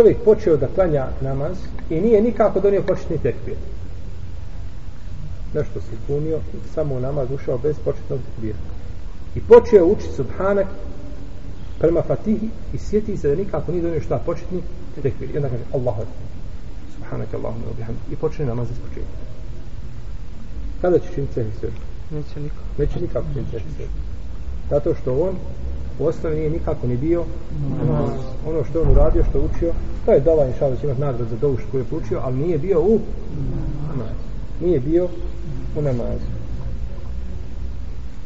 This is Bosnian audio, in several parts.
čovjek počeo da klanja namaz i nije nikako donio početni tekbir. Nešto se punio i samo u namaz ušao bez početnog tekbira. I počeo učiti subhanak prema fatihi i sjeti se da nikako nije donio šta početni tekbir. I onda kaže Allahu akbar. Subhanak Allahumma wa bihamdik. I počne namaz iz početka. Kada će činiti sehi sve? Neće nikako. Neće nikako činiti sehi sve. Zato što on u osnovi nije nikako ni bio namaz. Ono što on uradio, što učio, to je dala inšala će imati nagrad za dovu što je učio, ali nije bio u namaz. Nije bio u namazu.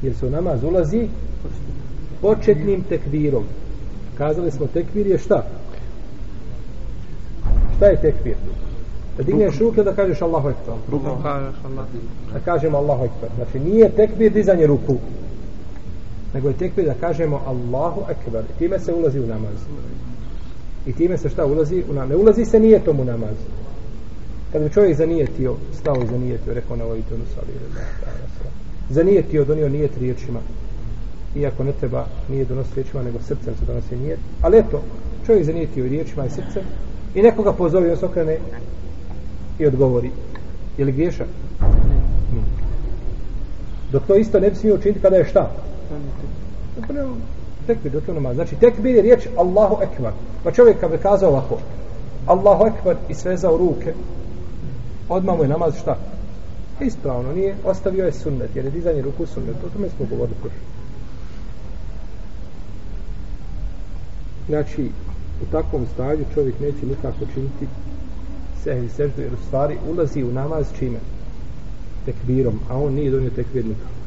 Jer se u namaz ulazi početnim tekvirom. Kazali smo tekvir je šta? Šta je tekvir? Da digneš ruke da kažeš Allahu Ekber. Ruku kažeš Allah. Da kažemo Allahu Ekber. Znači nije tekvir dizanje ruku. Nego je tekvir da kažemo Allahu Ekber. I time se ulazi u namaz. I time se šta ulazi u namaz? Ne ulazi se nijetom u namaz. Kad bi čovjek zanijetio, stao i zanijetio, rekao na ovoj tonu. Zanijetio, donio nijet riječima. Iako ne treba nije donosi riječima, nego srcem se donosi nijet. Ali eto, čovjek zanijetio riječima i srcem i nekoga pozove, on se okrene i odgovori. Je li griješan? Dok to isto ne bi smio učiniti kada je šta? Tekbir, dok je namaz. Znači, tekbir je riječ Allahu Ekbar. Pa čovjek kad bi kazao ovako, Allahu Ekbar i svezao ruke, odmah mu je namaz šta? Ispravno, nije, ostavio je sunnet, jer je dizanje ruku sunnet. O tome smo govorili prošlo. Znači, u takvom stanju čovjek neće nikako činiti sehvi seždu, jer u stvari ulazi u namaz čime? Tekbirom, a on nije donio tekbir nikako.